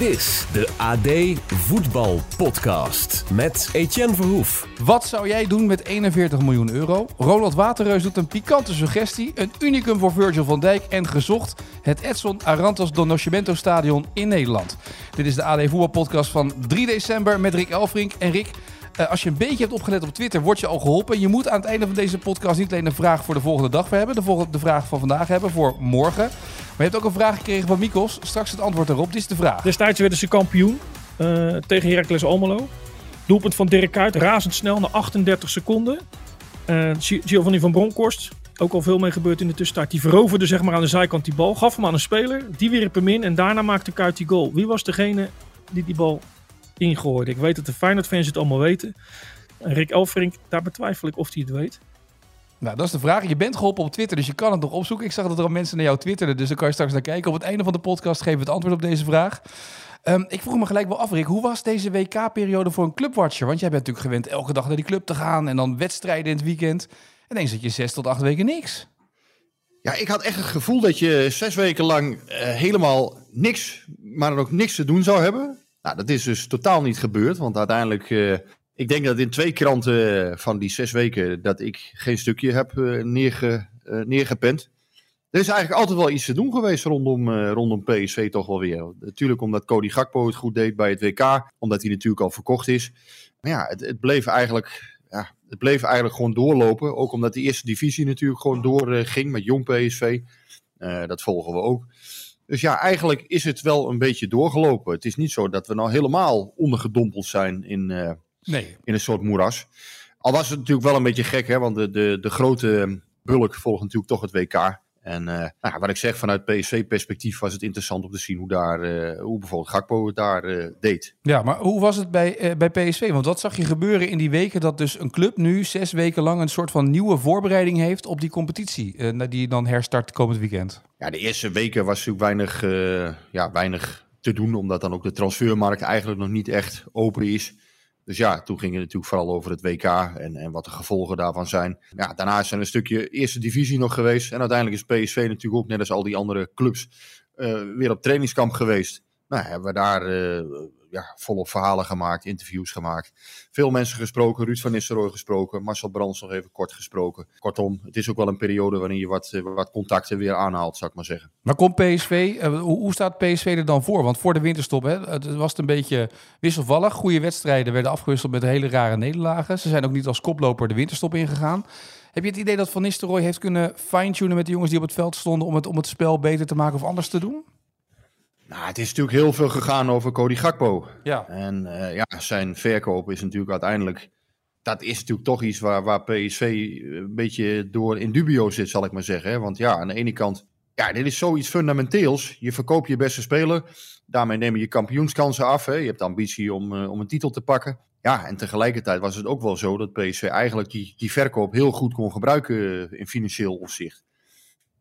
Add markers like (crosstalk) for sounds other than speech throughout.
Dit is de AD Voetbal Podcast met Etienne Verhoef. Wat zou jij doen met 41 miljoen euro? Ronald Waterreus doet een pikante suggestie. Een unicum voor Virgil van Dijk en gezocht. Het Edson Arantes do Nascimento Stadion in Nederland. Dit is de AD Voetbal Podcast van 3 december met Rick Elfrink. En Rick, eh, als je een beetje hebt opgelet op Twitter, word je al geholpen. Je moet aan het einde van deze podcast niet alleen een vraag voor de volgende dag hebben, de, volgende, de vraag van vandaag hebben voor morgen. Je hebt ook een vraag gekregen van Mikos. Straks het antwoord daarop. Dit is de vraag. Destijds werden ze kampioen uh, tegen Heracles Almelo. Doelpunt van Dirk Kuyt, razendsnel na 38 seconden. Uh, Giovanni van Bronckhorst, ook al veel mee gebeurd in de tussentijd. Die veroverde zeg maar aan de zijkant die bal, gaf hem aan een speler. Die wierp hem in en daarna maakte Kuyt die goal. Wie was degene die die bal ingooide? Ik weet dat de Feyenoord-fans het allemaal weten. Rick Elfrink, daar betwijfel ik of hij het weet. Nou, dat is de vraag. Je bent geholpen op Twitter, dus je kan het nog opzoeken. Ik zag dat er al mensen naar jou twitterden, dus dan kan je straks naar kijken. Op het einde van de podcast geven we het antwoord op deze vraag. Um, ik vroeg me gelijk wel af, Rick, hoe was deze WK-periode voor een clubwatcher? Want jij bent natuurlijk gewend elke dag naar die club te gaan en dan wedstrijden in het weekend. En dan zit je zes tot acht weken niks. Ja, ik had echt het gevoel dat je zes weken lang uh, helemaal niks, maar dan ook niks te doen zou hebben. Nou, dat is dus totaal niet gebeurd, want uiteindelijk uh, ik denk dat in twee kranten van die zes weken dat ik geen stukje heb uh, neerge, uh, neergepend. Er is eigenlijk altijd wel iets te doen geweest rondom, rondom PSV toch wel weer. Natuurlijk omdat Cody Gakpo het goed deed bij het WK. Omdat hij natuurlijk al verkocht is. Maar ja, het, het bleef eigenlijk... Ja, het bleef eigenlijk gewoon doorlopen. Ook omdat de eerste divisie natuurlijk gewoon doorging met jong PSV. dat volgen we ook. Dus ja, eigenlijk is het wel een beetje doorgelopen. Het is niet zo dat we nou helemaal ondergedompeld zijn in, Nee. In een soort moeras. Al was het natuurlijk wel een beetje gek, hè, want de, de, de grote bulk volgt natuurlijk toch het WK. En uh, nou, wat ik zeg, vanuit PSV-perspectief was het interessant om te zien hoe, daar, uh, hoe bijvoorbeeld Gakpo het daar uh, deed. Ja, maar hoe was het bij, bij PSV? Want wat zag je gebeuren in die weken dat dus een club nu zes weken lang een soort van nieuwe voorbereiding heeft op die competitie, die dan herstart komend weekend? Ja, de eerste weken was natuurlijk weinig, ja, weinig te doen, omdat dan ook de transfermarkt eigenlijk nog niet echt open is. Dus ja, toen ging het natuurlijk vooral over het WK en, en wat de gevolgen daarvan zijn. Ja, daarna is er een stukje eerste divisie nog geweest. En uiteindelijk is PSV natuurlijk ook, net als al die andere clubs, uh, weer op trainingskamp geweest. Nou, hebben we daar uh, ja, volop verhalen gemaakt, interviews gemaakt. Veel mensen gesproken, Ruud van Nistelrooy gesproken, Marcel Brands nog even kort gesproken. Kortom, het is ook wel een periode waarin je wat, uh, wat contacten weer aanhaalt, zou ik maar zeggen. Maar komt PSV, hoe, hoe, staat PSV er dan voor? Want voor de winterstop hè, het was het een beetje wisselvallig. Goede wedstrijden werden afgewisseld met hele rare nederlagen. Ze zijn ook niet als koploper de winterstop ingegaan. Heb je het idee dat Van Nistelrooy heeft kunnen fine-tunen met de jongens die op het veld stonden om het, om het spel beter te maken of anders te doen? Nou, het is natuurlijk heel veel gegaan over Cody Gakpo. Ja. En uh, ja, zijn verkoop is natuurlijk uiteindelijk... Dat is natuurlijk toch iets waar, waar PSV een beetje door in dubio zit, zal ik maar zeggen. Want ja, aan de ene kant... Ja, dit is zoiets fundamenteels. Je verkoopt je beste speler. Daarmee neem je je kampioenskansen af. Hè? Je hebt de ambitie om, uh, om een titel te pakken. Ja, en tegelijkertijd was het ook wel zo dat PSV eigenlijk die, die verkoop heel goed kon gebruiken in financieel opzicht.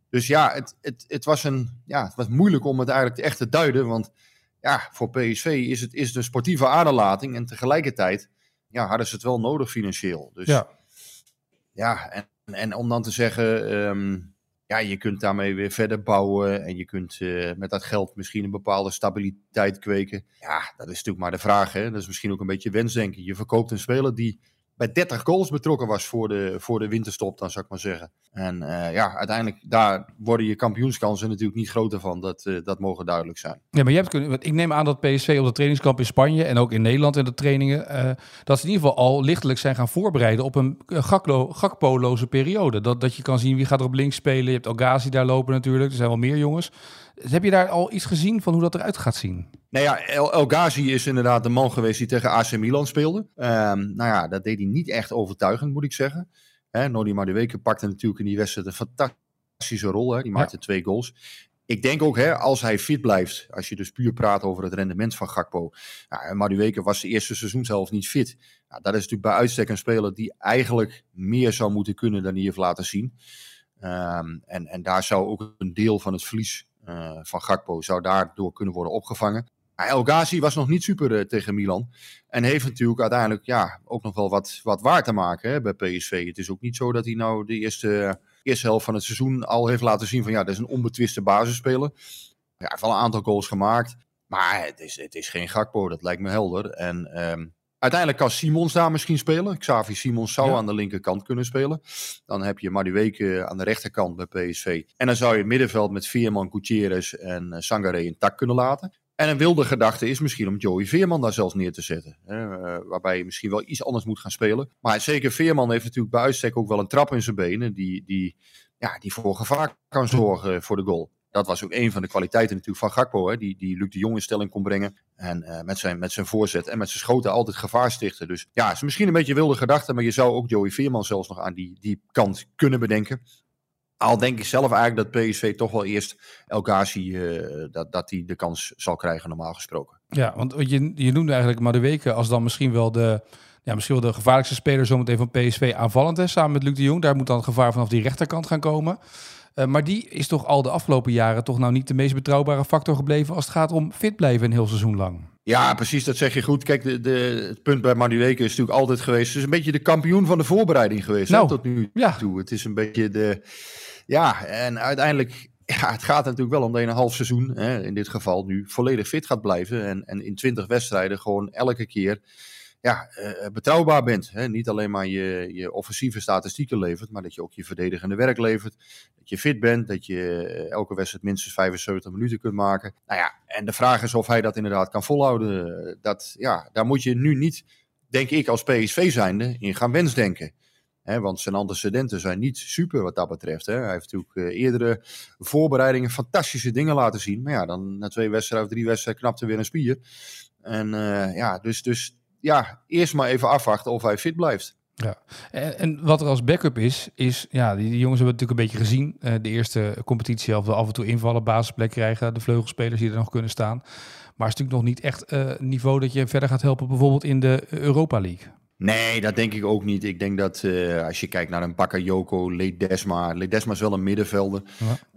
Dus ja, het, het, het, was een, ja, het was moeilijk om het eigenlijk echt te duiden. Want ja, voor PSV is het, is het een sportieve aderlating. En tegelijkertijd ja, hadden ze het wel nodig financieel. Dus ja, ja en, en om dan te zeggen, um, ja, je kunt daarmee weer verder bouwen. En je kunt uh, met dat geld misschien een bepaalde stabiliteit kweken. Ja, dat is natuurlijk maar de vraag. Hè? Dat is misschien ook een beetje wensdenken. Je verkoopt een speler die bij 30 goals betrokken was voor de, voor de winterstop, dan zou ik maar zeggen. En uh, ja, uiteindelijk daar worden je kampioenskansen natuurlijk niet groter van. Dat, uh, dat mogen duidelijk zijn. Ja, maar je hebt kunnen, ik neem aan dat PSV op de trainingskamp in Spanje en ook in Nederland in de trainingen, uh, dat ze in ieder geval al lichtelijk zijn gaan voorbereiden op een gakpoloze periode. Dat, dat je kan zien wie gaat er op links spelen. Je hebt Algazi daar lopen natuurlijk. Er zijn wel meer jongens. Heb je daar al iets gezien van hoe dat eruit gaat zien? Nou ja, El, El Ghazi is inderdaad de man geweest die tegen AC Milan speelde. Um, nou ja, dat deed hij niet echt overtuigend, moet ik zeggen. Hè, Nodi Madueke pakte natuurlijk in die wedstrijd een fantastische rol. Hè. Die maakte ja. twee goals. Ik denk ook, hè, als hij fit blijft, als je dus puur praat over het rendement van Gakpo. Nou, Madueke was de eerste seizoenshelft niet fit. Nou, dat is natuurlijk bij uitstek een speler die eigenlijk meer zou moeten kunnen dan hij heeft laten zien. Um, en, en daar zou ook een deel van het verlies van Gakpo zou daardoor kunnen worden opgevangen. El Ghazi was nog niet super tegen Milan. En heeft natuurlijk uiteindelijk ja, ook nog wel wat, wat waar te maken bij PSV. Het is ook niet zo dat hij nou de eerste, eerste helft van het seizoen al heeft laten zien van ja, dat is een onbetwiste basisspeler. Ja, hij heeft wel een aantal goals gemaakt. Maar het is, het is geen Gakpo, dat lijkt me helder. En um, uiteindelijk kan Simons daar misschien spelen. Xavi Simons zou aan de linkerkant kunnen spelen. Dan heb je Madueke aan de rechterkant bij PSV. En dan zou je het middenveld met Veerman, Gutierrez en uh, Sangaré in tak kunnen laten. En een wilde gedachte is misschien om Joey Veerman daar zelfs neer te zetten. Hè, uh, waarbij je misschien wel iets anders moet gaan spelen. Maar zeker Veerman heeft natuurlijk bij uitstek ook wel een trap in zijn benen. Die, die, ja, die voor gevaar kan zorgen voor de goal dat was ook een van de kwaliteiten natuurlijk van Gakpo. Hè, die, die Luc de Jong in stelling kon brengen. En uh, met, zijn, met zijn voorzet en met zijn schoten altijd gevaar stichten. Dus ja, is misschien een beetje wilde gedachte. Maar je zou ook Joey Veerman zelfs nog aan die, die kant kunnen bedenken. Al denk ik zelf eigenlijk dat PSV toch wel eerst El Ghazi, uh, dat, dat hij de kans zal krijgen normaal gesproken. Ja, want je, je noemde eigenlijk maar de weken als dan misschien wel de, ja, misschien wel de gevaarlijkste speler zometeen van PSV aanvallend. Hè, samen met Luc de Jong. Daar moet dan het gevaar vanaf die rechterkant gaan komen. Uh, maar die is toch al de afgelopen jaren toch nou niet de meest betrouwbare factor gebleven als het gaat om fit blijven een heel seizoen lang. Ja, precies, dat zeg je goed. Kijk, de, de, het punt bij Madueke is natuurlijk altijd geweest. Het is een beetje de kampioen van de voorbereiding geweest nou, hè, tot nu ja. toe. Het is een beetje de. Ja, en uiteindelijk. Ja, het gaat natuurlijk wel om dat je een half seizoen, hè, in dit geval nu, volledig fit gaat blijven. En, en in twintig wedstrijden gewoon elke keer ja, uh, betrouwbaar bent. Hè? Niet alleen maar je, je offensieve statistieken levert, maar dat je ook je verdedigende werk levert. Dat je fit bent, dat je eh, elke wedstrijd minstens 75 minuten kunt maken. Nou ja, en de vraag is of hij dat inderdaad kan volhouden. Dat, ja, daar moet je nu niet, denk ik als PSV zijnde, in gaan wensdenken. Want zijn antecedenten zijn niet super wat dat betreft. Hij heeft natuurlijk eerdere voorbereidingen fantastische dingen laten zien. Maar ja, dan na twee wedstrijden of drie wedstrijden knapte weer een spier. En ja, dus, dus ja, eerst maar even afwachten of hij fit blijft. Ja, en, en, wat er als backup is, is, ja, die, jongens hebben het natuurlijk een beetje gezien. Uh, de eerste competitie of af en toe invallen, basisplek krijgen, de vleugelspelers die er nog kunnen staan. Maar het is natuurlijk nog niet echt uh, niveau dat je verder gaat helpen, bijvoorbeeld in de Europa League. Nee, dat denk ik ook niet. Ik denk dat uh, als je kijkt naar een Bakayoko, Ledesma. Ledesma is wel een middenvelder.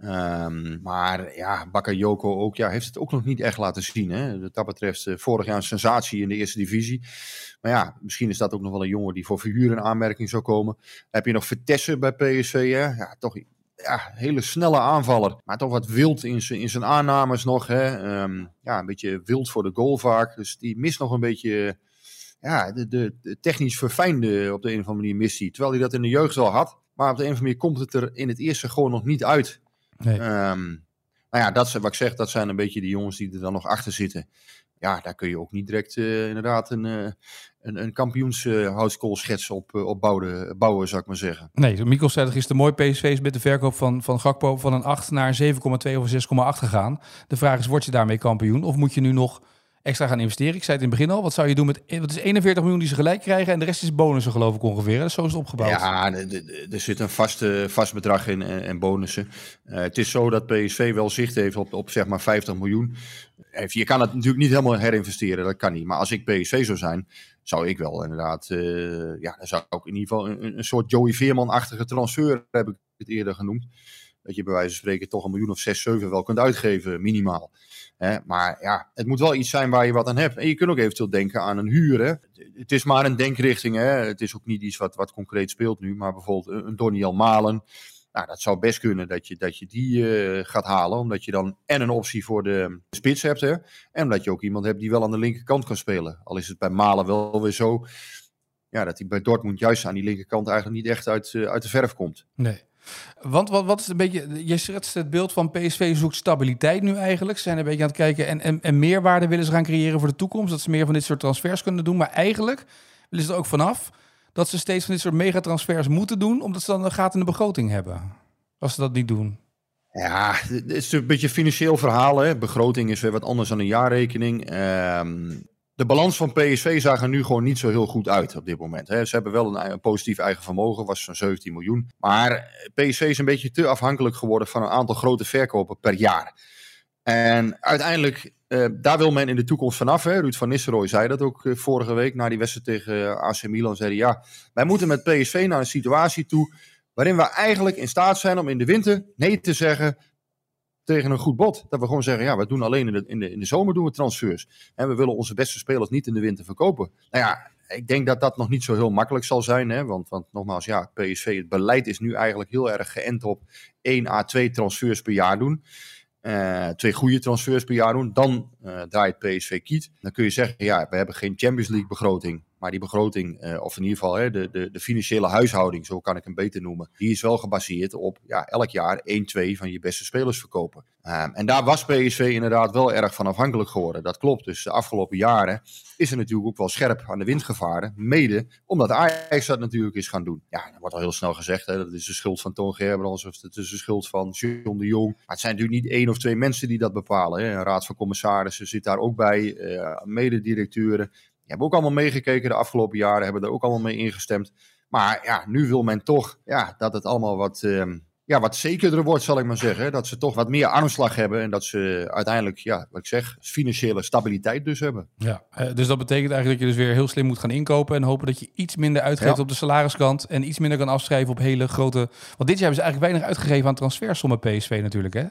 Ja. Um, maar ja, Bakayoko ook, ja, heeft het ook nog niet echt laten zien. Hè? Wat dat betreft uh, vorig jaar een sensatie in de eerste divisie. Maar ja, misschien is dat ook nog wel een jongen die voor verhuur in aanmerking zou komen. Dan heb je nog Vertessen bij PSV. Hè? Ja, toch ja, hele snelle aanvaller. Maar toch wat wild in zijn, in zijn aannames nog. Hè? Um, ja, een beetje wild voor de goal vaak. Dus die mist nog een beetje ja, de, de, de, technisch verfijnde op de een of andere manier missie. Terwijl hij dat in de jeugd al had. Maar op de een of andere manier komt het er in het eerste gewoon nog niet uit. Nee. Um, nou ja, dat is wat ik zeg, dat zijn een beetje de jongens die er dan nog achter zitten. Ja, daar kun je ook niet direct uh, inderdaad een, uh, een, een kampioenshoutskoolschets uh, op, op bouwen, bouwen, zou ik maar zeggen. Nee, Mikkel zei is de mooie PSV met de verkoop van, van Gakpo van een 8 naar 7,2 of 6,8 gegaan. De vraag is, word je daarmee kampioen? Of moet je nu nog extra gaan investeren. Ik zei het in het begin al. Wat zou je doen met wat is 41 miljoen die ze gelijk krijgen en de rest is bonussen geloof ik ongeveer. Dus zo is het opgebouwd. Ja, er zit een vaste, vast bedrag in en bonussen. Uh, het is zo dat PSV wel zicht heeft op, op zeg maar 50 miljoen. Je kan het natuurlijk niet helemaal herinvesteren, dat kan niet. Maar als ik PSV zou zijn, zou ik wel inderdaad, ja, dan zou ik in ieder geval een, een soort Joey Veerman-achtige transfer, heb ik het eerder genoemd. Dat je bij wijze van spreken toch een miljoen of 6, 7 wel kunt uitgeven, minimaal. Maar ja, het moet wel iets zijn waar je wat aan hebt. En je kunt ook eventueel denken aan een huur. Het is maar een denkrichting. Hè? Het is ook niet iets wat, wat concreet speelt nu. Maar bijvoorbeeld een Doniel Malen. Nou, dat zou best kunnen dat je, dat je die uh, gaat halen. Omdat je dan en een optie voor de spits hebt. Hè? En omdat je ook iemand hebt die wel aan de linkerkant kan spelen. Al is het bij Malen wel weer zo. Ja, dat hij bij Dortmund juist aan die linkerkant eigenlijk niet echt uit, uh, uit de verf komt. Nee. Want wat, wat is een beetje, je schetst het beeld van PSV zoekt stabiliteit nu eigenlijk. Ze zijn een beetje aan het kijken en, en, en meerwaarde willen ze gaan creëren voor de toekomst. Dat ze meer van dit soort transfers kunnen doen. Maar eigenlijk willen ze er ook vanaf dat ze steeds van dit soort megatransfers moeten doen. Omdat ze dan een gat in de begroting hebben. Als ze dat niet doen. Ja, het is een beetje financieel verhaal. Hè. Begroting is weer wat anders dan een jaarrekening. Um, de balans van PSV zag er nu gewoon niet zo heel goed uit op dit moment. Ze hebben wel een, positief eigen vermogen, was zo'n 17 miljoen. Maar PSV is een beetje te afhankelijk geworden van een aantal grote verkopen per jaar. En uiteindelijk, eh, daar wil men in de toekomst vanaf. Hè. Ruud van Nistelrooy zei dat ook eh, vorige week na die wedstrijd tegen AC Milan. Zei hij, ja, wij moeten met PSV naar een situatie toe waarin we eigenlijk in staat zijn om in de winter nee te zeggen tegen een goed bod. Dat we gewoon zeggen, ja, we doen alleen in de, in de, in de zomer doen we transfers. En we willen onze beste spelers niet in de winter verkopen. Nou ja, ik denk dat dat nog niet zo heel makkelijk zal zijn. Hè? Want, want nogmaals, ja, PSV, het beleid is nu eigenlijk heel erg geënt op 1 à 2 transfers per jaar doen. Uh, twee goede transfers per jaar doen. Dan draait PSV kiet. Dan kun je zeggen, ja, we hebben geen Champions League begroting. Maar die begroting, uh, of in ieder geval hè, de, de, de, financiële huishouding, zo kan ik hem beter noemen. Die is wel gebaseerd op ja, elk jaar 1, 2 van je beste spelers verkopen. Um, en daar was PSV inderdaad wel erg van afhankelijk geworden. Dat klopt. Dus de afgelopen jaren is er natuurlijk ook wel scherp aan de wind gevaren. Mede omdat Ajax dat natuurlijk is gaan doen. Ja, dat wordt al heel snel gezegd. Hè, dat is de schuld van Toon Gerbrands of het is de schuld van John de Jong. Maar het zijn natuurlijk niet één of twee mensen die dat bepalen. Hè. Een raad van commissarissen zit daar ook bij. Uh, mededirecteuren. Die hebben ook allemaal meegekeken de afgelopen jaren. Hebben er ook allemaal mee ingestemd. Maar ja, nu wil men toch ja, dat het allemaal wat... Uh, ja, wat zekerder wordt, zal ik maar zeggen. Dat ze toch wat meer armslag hebben en dat ze uiteindelijk, ja, wat ik zeg, financiële stabiliteit dus hebben. Ja, dus dat betekent eigenlijk dat je dus weer heel slim moet gaan inkopen en hopen dat je iets minder uitgeeft Ja. op de salariskant en iets minder kan afschrijven op hele grote... Want dit jaar hebben ze eigenlijk weinig uitgegeven aan transfersommen PSV natuurlijk, hè?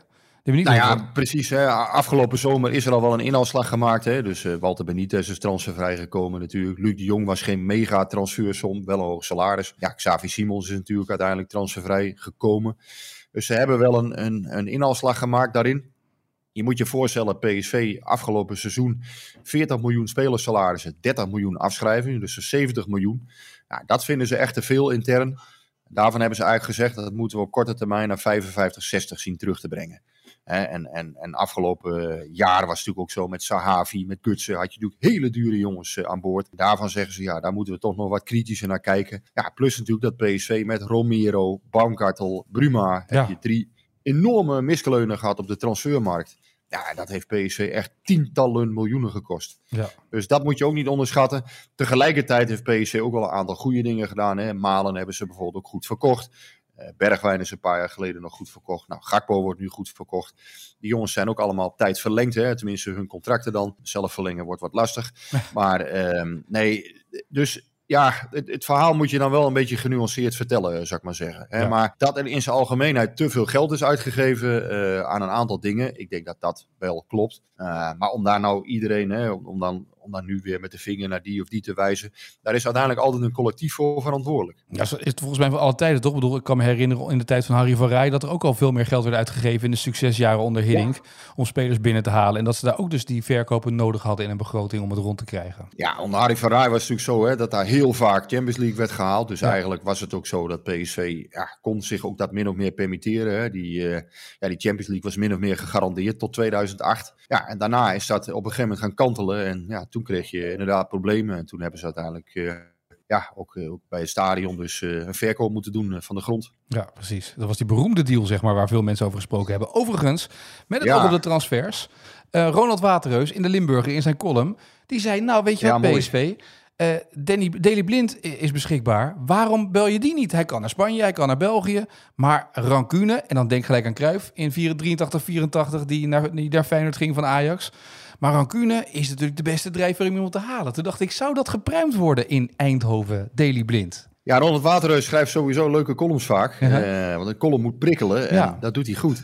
Nou ja, precies. Hè. Afgelopen zomer is er al wel een inhaalslag gemaakt. Hè. Dus eh, Walter Benitez is transfervrij gekomen natuurlijk. Luc de Jong was geen mega transfersom, wel een hoog salaris. Ja, Xavi Simons is natuurlijk uiteindelijk transfervrij gekomen. Dus ze hebben wel een, een, een inhaalslag gemaakt daarin. Je moet je voorstellen, PSV afgelopen seizoen 40 miljoen spelersalarissen, 30 miljoen afschrijvingen, dus 70 miljoen. Dat vinden ze echt te veel intern. Daarvan hebben ze eigenlijk gezegd dat moeten we op korte termijn naar 55, 60 zien terug te brengen. Hè, en, en, en afgelopen eh, jaar was het natuurlijk ook zo met Sahavi, met Gutsen, had je natuurlijk hele dure jongens eh, aan boord. Daarvan zeggen ze, ja, daar moeten we toch nog wat kritischer naar kijken. Ja, plus natuurlijk dat PSV met Romero, Baumgartel, Bruma, Ja. heb je drie enorme miskeleunen gehad op de transfermarkt. Ja, dat heeft PSV echt tientallen miljoenen gekost. Ja. Dus dat moet je ook niet onderschatten. Tegelijkertijd heeft PSV ook wel een aantal goede dingen gedaan. Hè. Malen hebben ze bijvoorbeeld ook goed verkocht. Eh, Bergwijn is een paar jaar geleden nog goed verkocht. Nou, Gakpo wordt nu goed verkocht. Die jongens zijn ook allemaal op tijd verlengd. Hè? Tenminste, hun contracten dan. Zelf verlengen wordt wat lastig. maar ehm, nee, dus ja, het, het verhaal moet je dan wel een beetje genuanceerd vertellen, zou ik maar zeggen. Hè? Ja. Maar dat er in zijn algemeenheid te veel geld is uitgegeven eh, aan een aantal dingen, ik denk dat dat wel klopt. Eh, maar om daar nou iedereen, hè, om, om dan, om dan nu weer met de vinger naar die of die te wijzen, daar is uiteindelijk altijd een collectief voor verantwoordelijk. Ja, zo is het volgens mij van alle tijden toch? Ik bedoel, ik kan me herinneren in de tijd van Harry van Rij dat er ook al veel meer geld werd uitgegeven in de succesjaren onder Hiddink om spelers binnen te halen. En dat ze daar ook dus die verkopen nodig hadden in een begroting om het rond te krijgen. Ja, onder Harry van Rij was het natuurlijk zo hè, dat daar heel vaak Champions League werd gehaald. Dus Ja. eigenlijk was het ook zo dat PSV ja, kon zich ook dat min of meer permitteren. Hè. Die, eh, ja, die Champions League was min of meer gegarandeerd tot 2008. Ja, en daarna is dat op een gegeven moment gaan kantelen. En ja, toen kreeg je inderdaad problemen. En toen hebben ze uiteindelijk eh, ja, ook, eh, ook bij het stadion dus eh, een verkoop moeten doen van de grond. Ja, precies. Dat was die beroemde deal, zeg maar, waar veel mensen over gesproken hebben. Overigens, met het Ja. oog op de transfers. Ronald Waterreus in de Limburger in zijn column, die zei, nou weet je Ja, wat, mooi. PSV, Danny, Daley Blind is beschikbaar. Waarom bel je die niet? Hij kan naar Spanje, hij kan naar België. Maar rancune, en dan denk gelijk aan Cruijff in 83, 84, die naar, die naar Feyenoord ging van Ajax. Maar rancune is natuurlijk de beste drijfveer om iemand te halen. Toen dacht ik, zou dat gepruimd worden in Eindhoven, Daley Blind? Ja, Ronald Waterreus schrijft sowieso leuke columns vaak. Eh, want een column moet prikkelen en Ja. dat doet hij goed.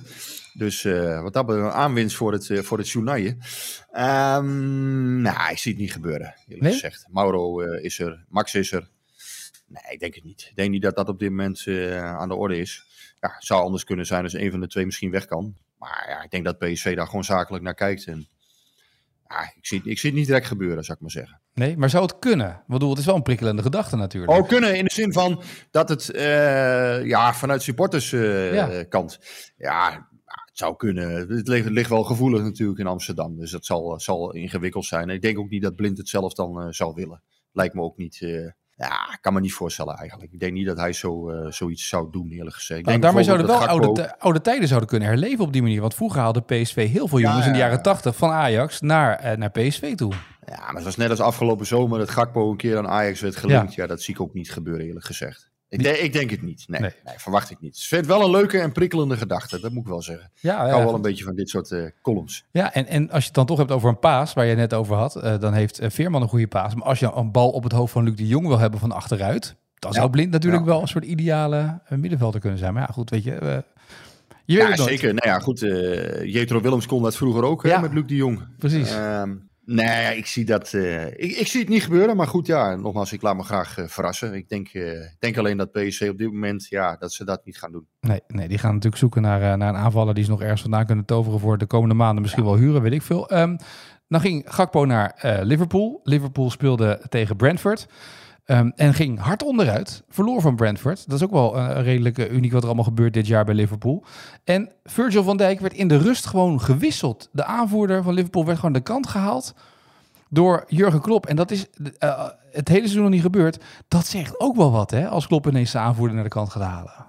Dus eh, wat dat betreft een aanwinst voor het, eh, voor het journaille. Ehm nou, ik zie het niet gebeuren, eerlijk Nee? gezegd. Mauro is er, Max is er. Nee, ik denk het niet. Ik denk niet dat dat op dit moment aan de orde is. Ja, het zou anders kunnen zijn als een van de twee misschien weg kan. Maar ja, ik denk dat PSV daar gewoon zakelijk naar kijkt. En, ja, ik, zie, ik zie het niet direct gebeuren, zou ik maar zeggen. Nee, maar zou het kunnen? Ik bedoel, het is wel een prikkelende gedachte natuurlijk. Oh, kunnen in de zin van dat het eh, ja, vanuit supporters eh, Ja. kant. Ja, het zou kunnen. Het ligt, ligt wel gevoelig natuurlijk in Amsterdam. Dus dat zal, zal ingewikkeld zijn. Ik denk ook niet dat Blind het zelf dan eh, zou willen. Lijkt me ook niet. Ja, ik kan me niet voorstellen eigenlijk. Ik denk niet dat hij zo, eh, zoiets zou doen, eerlijk gezegd. Ik Nou, denk daarmee zouden wel oude, oude tijden zouden kunnen herleven op die manier. Want vroeger haalde PSV heel veel Ja, jongens in de ja, jaren ja. 80 van Ajax naar, eh, naar PSV toe. Ja, maar het was net als afgelopen zomer dat Gakpo een keer aan Ajax werd gelinkt. Ja, dat zie ik ook niet gebeuren, eerlijk gezegd. Ik, denk- ik denk het niet. Nee, Nee. nee. verwacht ik niet. Ik vind het wel een leuke en prikkelende gedachte, dat moet ik wel zeggen. Ja, Ik hou wel een beetje van dit soort eh, columns. ja en, en als je het dan toch hebt over een paas, waar je net over had, eh, dan heeft eh, Veerman een goede paas. Maar als je een bal op het hoofd van Luc de Jong wil hebben van achteruit, dan zou Blind natuurlijk wel een soort ideale middenvelder kunnen zijn. Maar ja, goed, weet je, Je weet Ja, zeker. Nou ja, goed. Jetro Willems kon dat vroeger ook hè, met Luc de Jong. Precies. Ehm, nee, ik zie dat. eh, ik, ik zie het niet gebeuren. Maar goed, ja, nogmaals, ik laat me graag eh, verrassen. Ik denk, eh, denk alleen dat PSC op dit moment, ja, dat ze dat niet gaan doen. Nee, nee, die gaan natuurlijk zoeken naar, naar een aanvaller die ze nog ergens vandaan kunnen toveren voor de komende maanden. Misschien wel huren, weet ik veel. Ehm, dan ging Gakpo naar Liverpool. Liverpool speelde tegen Brentford. Ehm, en ging hard onderuit. Verloor van Brentford. Dat is ook wel eh, redelijk eh, uniek wat er allemaal gebeurt dit jaar bij Liverpool. En Virgil van Dijk werd in de rust gewoon gewisseld. De aanvoerder van Liverpool werd gewoon de kant gehaald door Jurgen Klopp. En dat is eh, het hele seizoen nog niet gebeurd. Dat zegt ook wel wat, hè? Als Klopp ineens de aanvoerder naar de kant gaat halen.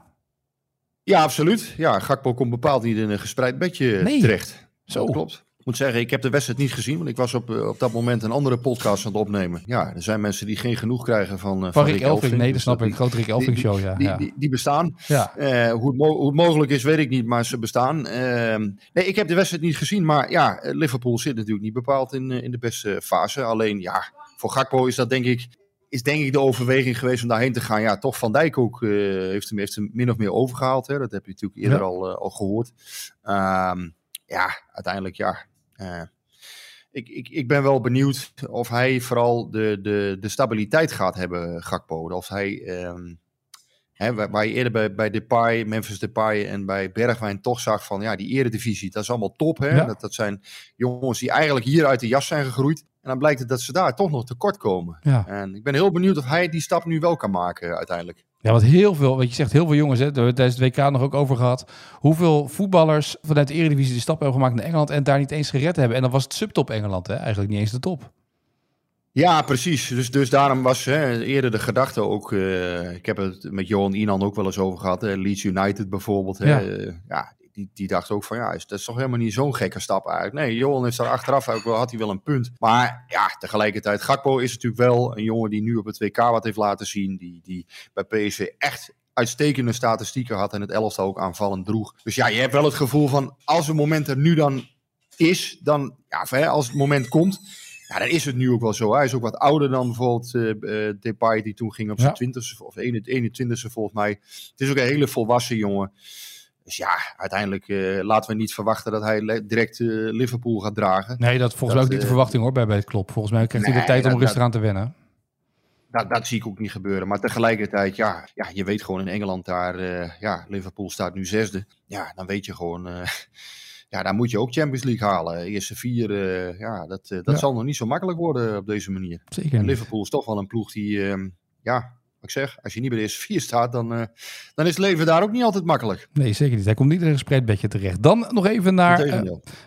Ja, absoluut. Ja, Gakpo komt bepaald niet in een gespreid bedje Nee. terecht. Zo. Dat klopt. Ik moet zeggen, ik heb de wedstrijd niet gezien, want ik was op, eh, op dat moment een andere podcast aan het opnemen. Ja, er zijn mensen die geen genoeg krijgen van, uh, Van Rick Elfing, nee, dat dus snap die- ik. Grote Rick Elfing die- show, ja. Die, ja. die, die bestaan. ja. Eh, hoe, het mo- hoe het mogelijk is, weet ik niet, maar ze bestaan. Ehm, nee, ik heb de wedstrijd niet gezien, maar ja, eh, Liverpool zit natuurlijk niet bepaald in, eh, in de beste fase. Alleen, ja, voor Gakpo is dat denk ik, is denk ik de overweging geweest om daarheen te gaan. Ja, toch Van Dijk ook eh, heeft, hem, heeft hem min of meer overgehaald. Hè? Dat heb je natuurlijk eerder Ja. al, eh, al gehoord. Ehm, ja, uiteindelijk ja. eh, ik, ik, ik ben wel benieuwd of hij vooral de, de, de stabiliteit gaat hebben, Gakpo. Of hij... ehm, Hè, waar, waar je eerder bij, bij Depay, Memphis Depay en bij Bergwijn toch zag van ja, die eredivisie, dat is allemaal top. Hè? Ja. Dat, dat zijn jongens die eigenlijk hier uit de jas zijn gegroeid. En dan blijkt het dat ze daar toch nog tekort komen. Ja. En ik ben heel benieuwd of hij die stap nu wel kan maken uiteindelijk. ja, want heel veel, wat je zegt, heel veel jongens, hè, daar hebben we tijdens het WK nog ook over gehad. Hoeveel voetballers vanuit de Eredivisie de stap hebben gemaakt naar Engeland en daar niet eens gered hebben. En dan was het subtop Engeland, hè? eigenlijk niet eens de top. Ja, precies. Dus, dus daarom was hè, eerder de gedachte ook. eh, ik heb het met Johan Inan ook wel eens over gehad. Hè, Leeds United bijvoorbeeld. Hè, Ja. eh, ja, die, die dacht ook van ja, is, dat is toch helemaal niet zo'n gekke stap eigenlijk. Nee, Johan is daar achteraf ook wel, had hij wel een punt. Maar ja, tegelijkertijd, Gakpo is natuurlijk wel een jongen die nu op het WK wat heeft laten zien. Die, die bij PSV echt uitstekende statistieken had en het elftal ook aanvallend droeg. Dus ja, je hebt wel het gevoel van als het moment er nu dan is, dan ja, als het moment komt, ja, dan is het nu ook wel zo. Hij is ook wat ouder dan bijvoorbeeld eh, Depay, die toen ging op zijn Ja. 20ste of 21ste volgens mij. Het is ook een hele volwassen jongen. Dus ja, uiteindelijk eh, laten we niet verwachten dat hij direct eh, Liverpool gaat dragen. Nee, dat volgens mij ook niet de eh, verwachting hoor bij, bij het klop. Volgens mij krijgt hij de Nee, tijd om rustig aan te wennen. Dat, dat zie ik ook niet gebeuren. Maar tegelijkertijd, ja, ja je weet gewoon in Engeland daar, ja, Liverpool staat nu zesde. Ja, dan weet je gewoon, (laughs) ja, daar moet je ook Champions League halen. Eerste vier, ja, dat, dat Ja. zal nog niet zo makkelijk worden op deze manier. Zeker En. Liverpool is toch wel een ploeg die, ehm, ja, ik zeg, als je niet bij de eerste vier staat, dan, eh, dan is het leven daar ook niet altijd makkelijk. Nee, zeker niet. Hij komt niet in een gespreid bedje terecht. Dan nog even naar... eh.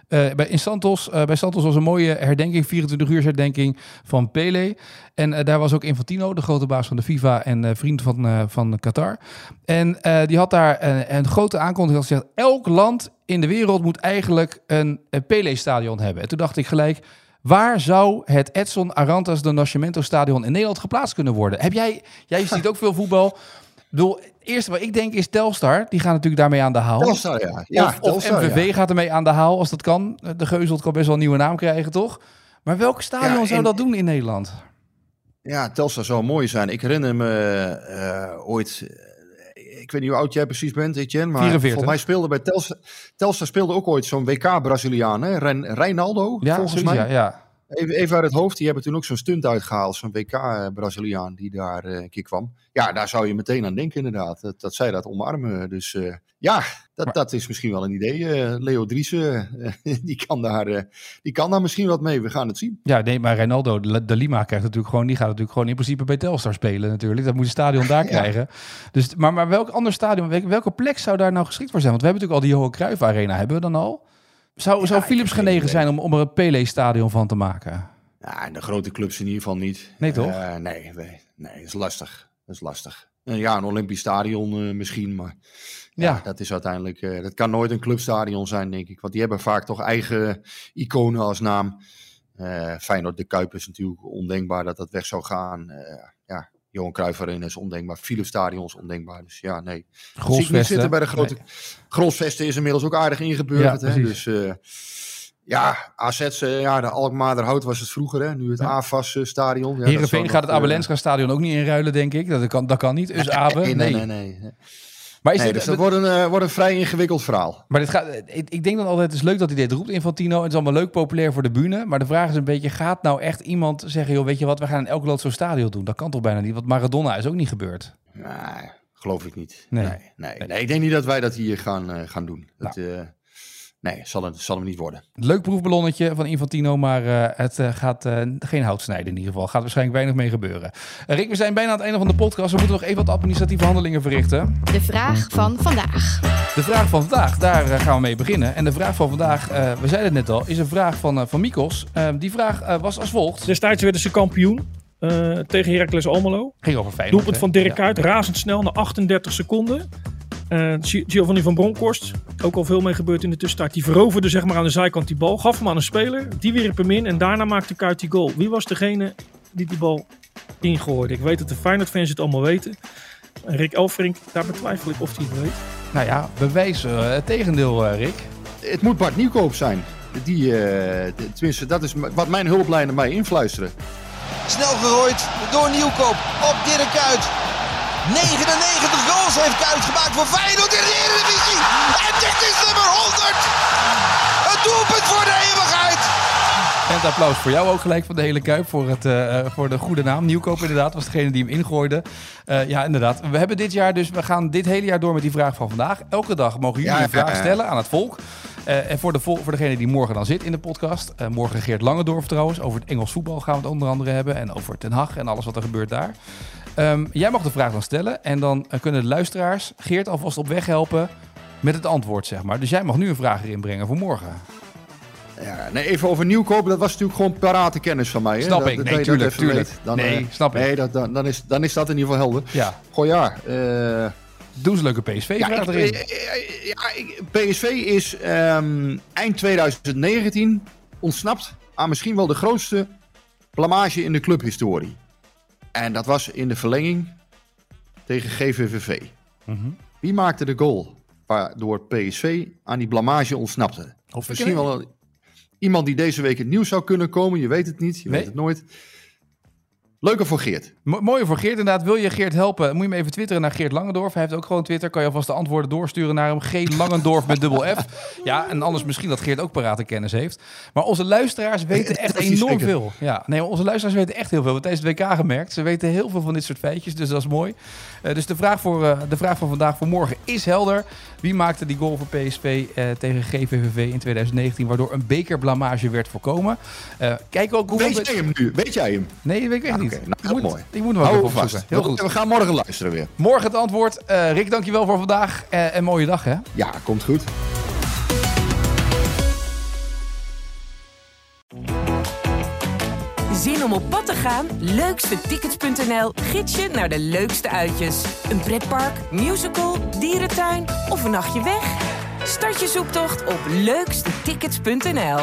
Eh, bij, in Santos, bij Santos was een mooie herdenking, 24 uur herdenking van Pele. En daar was ook Infantino, de grote baas van de FIFA en vriend van, van Qatar. En die had daar een, een grote aankondiging gezegd. Elk land in de wereld moet eigenlijk een, een Pele-stadion hebben. En toen dacht ik gelijk, waar zou het Edson Arantes do Nascimento stadion in Nederland geplaatst kunnen worden? Heb jij, jij ziet ook veel voetbal. Ik bedoel, het eerste wat ik denk is Telstar. Die gaan natuurlijk daarmee aan de haal. Telstar, ja. ja of, of Telstar, MVV ja. gaat ermee aan de haal als dat kan. De Geuzelt kan best wel een nieuwe naam krijgen, toch? Maar welk stadion Ja, zou en- dat doen in Nederland? Ja, Telstar zou mooi zijn. Ik herinner me eh, ooit, ik weet niet hoe oud jij precies bent, Etienne, maar 44. volgens mij speelde bij Telstar, Telstar speelde ook ooit zo'n WK-Braziliaan, hè? Ren, Reinaldo, Ja, volgens mij. ja. Even, even uit het hoofd, die hebben toen ook zo'n stunt uitgehaald, zo'n WK-Braziliaan die daar eh, een keer kwam. Ja, daar zou je meteen aan denken inderdaad, dat, dat zij dat omarmen. Dus eh, ja, dat, Maar- dat is misschien wel een idee. Eh, Leo Driessen, eh, (laughs) die, kan daar, eh, die kan daar misschien wat mee, we gaan het zien. Ja, nee, maar Ronaldo de, Lima krijgt natuurlijk gewoon, die gaat natuurlijk gewoon in principe bij Telstar spelen natuurlijk. Dat moet het stadion daar (laughs) Ja. krijgen. Dus, maar, maar welk ander stadion, welke, plek zou daar nou geschikt voor zijn? Want we hebben natuurlijk al die Johan Cruijff Arena, hebben we dan al? Zou, Ja, zou ik Philips genegen zijn om, om er een Pele-stadion van te maken? Ja, de grote clubs in ieder geval niet. Nee, toch? Nee, nee, nee, dat is lastig. Dat is lastig. Ja, een Olympisch stadion misschien, maar ja. Ja. dat is uiteindelijk, eh, dat kan nooit een clubstadion zijn, denk ik. Want die hebben vaak toch eigen iconen als naam. Eh Feyenoord de Kuip is natuurlijk ondenkbaar dat dat weg zou gaan. Eh, ja, Johan Cruijff Arena is ondenkbaar. Philips Stadion is ondenkbaar. Dus ja, nee. Niet Grosvesten. zitten bij de grote... Nee. Grosvesten is inmiddels ook aardig ingeburgerd. Ja, hè? Dus ja, AZ, ja, de Alkmaarderhout was het vroeger. Hè? Nu het Ja. AFAS-stadion. Ja, dat Heerenveen gaat het nog, Abelenska stadion ook niet inruilen, denk ik. Dat kan, dat kan niet. Dus (laughs) Abe, nee, nee, nee. Maar, is Nee, dit, dus dat wordt een, eh, wordt een vrij ingewikkeld verhaal. maar dit gaat, ik, ik denk dan altijd, het is leuk dat hij dit roept, Infantino. Het is allemaal leuk, populair voor de bühne. Maar de vraag is een beetje, gaat nou echt iemand zeggen... joh, weet je wat, we gaan in elk land zo'n stadion doen? Dat kan toch bijna niet? Want Maradona is ook niet gebeurd. Nee, geloof ik niet. Nee. Nee, nee, nee. ik denk niet dat wij dat hier gaan, eh, gaan doen. Dat, eh, nee, zal, het, zal hem niet worden. Leuk proefballonnetje van Infantino, maar eh, het eh, gaat eh, geen hout snijden in ieder geval. Gaat waarschijnlijk weinig mee gebeuren. Rick, we zijn bijna aan het einde van de podcast. We moeten nog even wat administratieve handelingen verrichten. De vraag van vandaag. De vraag van vandaag, daar gaan we mee beginnen. En de vraag van vandaag, eh, we zeiden het net al, is een vraag van, eh, van Mikos. Eh, die vraag eh, was als volgt. Destijds werden ze kampioen eh, tegen Heracles Almelo. Ging over Feyenoord. Doelpunt van Dirk Ja. Kuyt, razendsnel na 38 seconden. Eh, Gi- Giovanni van Bronckhorst, ook al veel mee gebeurd in de tussentijd. Die veroverde zeg maar aan de zijkant die bal, gaf hem aan een speler. Die wierp hem in en daarna maakte Kuyt die goal. Wie was degene die die bal ingooide? Ik weet dat de Feyenoord-fans het allemaal weten. En Rick Elfrink, daar betwijfel ik of hij het weet. Nou ja, bewijs eh, het tegendeel, eh, Rick. Het moet Bart Nieuwkoop zijn. Die, eh, tenminste, dat is wat mijn hulplijnen mij influisteren. Snel gerooid door Nieuwkoop op Dirk Kuyt. 99 goals heeft Kuyt gemaakt voor Feyenoord in de Eredivisie. En dit is nummer 100. Het doelpunt voor de eeuwigheid. En het applaus voor jou ook gelijk van de hele Kuip voor, het, eh, eh, voor de goede naam. Nieuwkoop inderdaad was degene die hem ingooide. Eh, ja, inderdaad. We hebben dit jaar dus, we gaan dit hele jaar door met die vraag van vandaag. Elke dag mogen jullie Ja, een vraag ja, ja. stellen aan het volk. Eh, en voor, de vol- voor degene die morgen dan zit in de podcast. eh, morgen Geert Langendorf trouwens. Over het Engels voetbal gaan we het onder andere hebben. En over Ten Hag en alles wat er gebeurt daar. Ehm, jij mag de vraag dan stellen. En dan eh, kunnen de luisteraars Geert alvast op weg helpen met het antwoord, zeg maar. Dus jij mag nu een vraag erin brengen voor morgen. Ja, nee, even over Nieuwkoop, dat was natuurlijk gewoon parate kennis van mij. Hè? Snap dat, ik. dat Nee, je dat tuurlijk, even tuurlijk. weet. Dan, Nee, snap ik. Nee, dan, dan, is, dan is dat in ieder geval helder. Ja, Goh ja, eh, doe eens een leuke PSV-vraag ja, ik- erin. eh, ja, PSV is ehm, eind 2019 ontsnapt aan misschien wel de grootste blamage in de clubhistorie. En dat was in de verlenging tegen GVVV. Mhm. Wie maakte de goal waardoor PSV aan die blamage ontsnapte? Of Misschien wel iemand die deze week het nieuws zou kunnen komen. Je weet het niet, je Nee. weet het nooit. Leuker voor Geert. Mo- Mooie voor Geert inderdaad. Wil je Geert helpen, moet je hem even twitteren naar Geert Langendorf. Hij heeft ook gewoon Twitter. Kan je alvast de antwoorden doorsturen naar hem. G Langendorf met dubbel F. Ja, en anders misschien dat Geert ook parate kennis heeft. Maar onze luisteraars weten echt enorm veel. Ja, nee, onze luisteraars weten echt heel veel. We hebben tijdens het WK gemerkt. Ze weten heel veel van dit soort feitjes, dus dat is mooi. Eh, dus de vraag, voor, eh, de vraag van vandaag voor morgen is helder. Wie maakte die goal voor PSV eh, tegen GVVV in 2019... waardoor een bekerblamage werd voorkomen? Kijk ook hoeveel... Weet jij hem nu? Weet jij hem? Nee, dat weet ik echt niet. Oké. Nou, ik heel moet, mooi. Ik moet hem ook vast. opzoeken. Heel We- goed. We gaan morgen luisteren weer. Morgen het antwoord. Eh, Rick, dankjewel voor vandaag. Eh, en mooie dag, hè? Ja, komt goed. Zin om op pad te gaan? Leukstetickets.nl gids je naar de leukste uitjes. Een pretpark, musical, dierentuin of een nachtje weg? Start je zoektocht op leukstetickets.nl.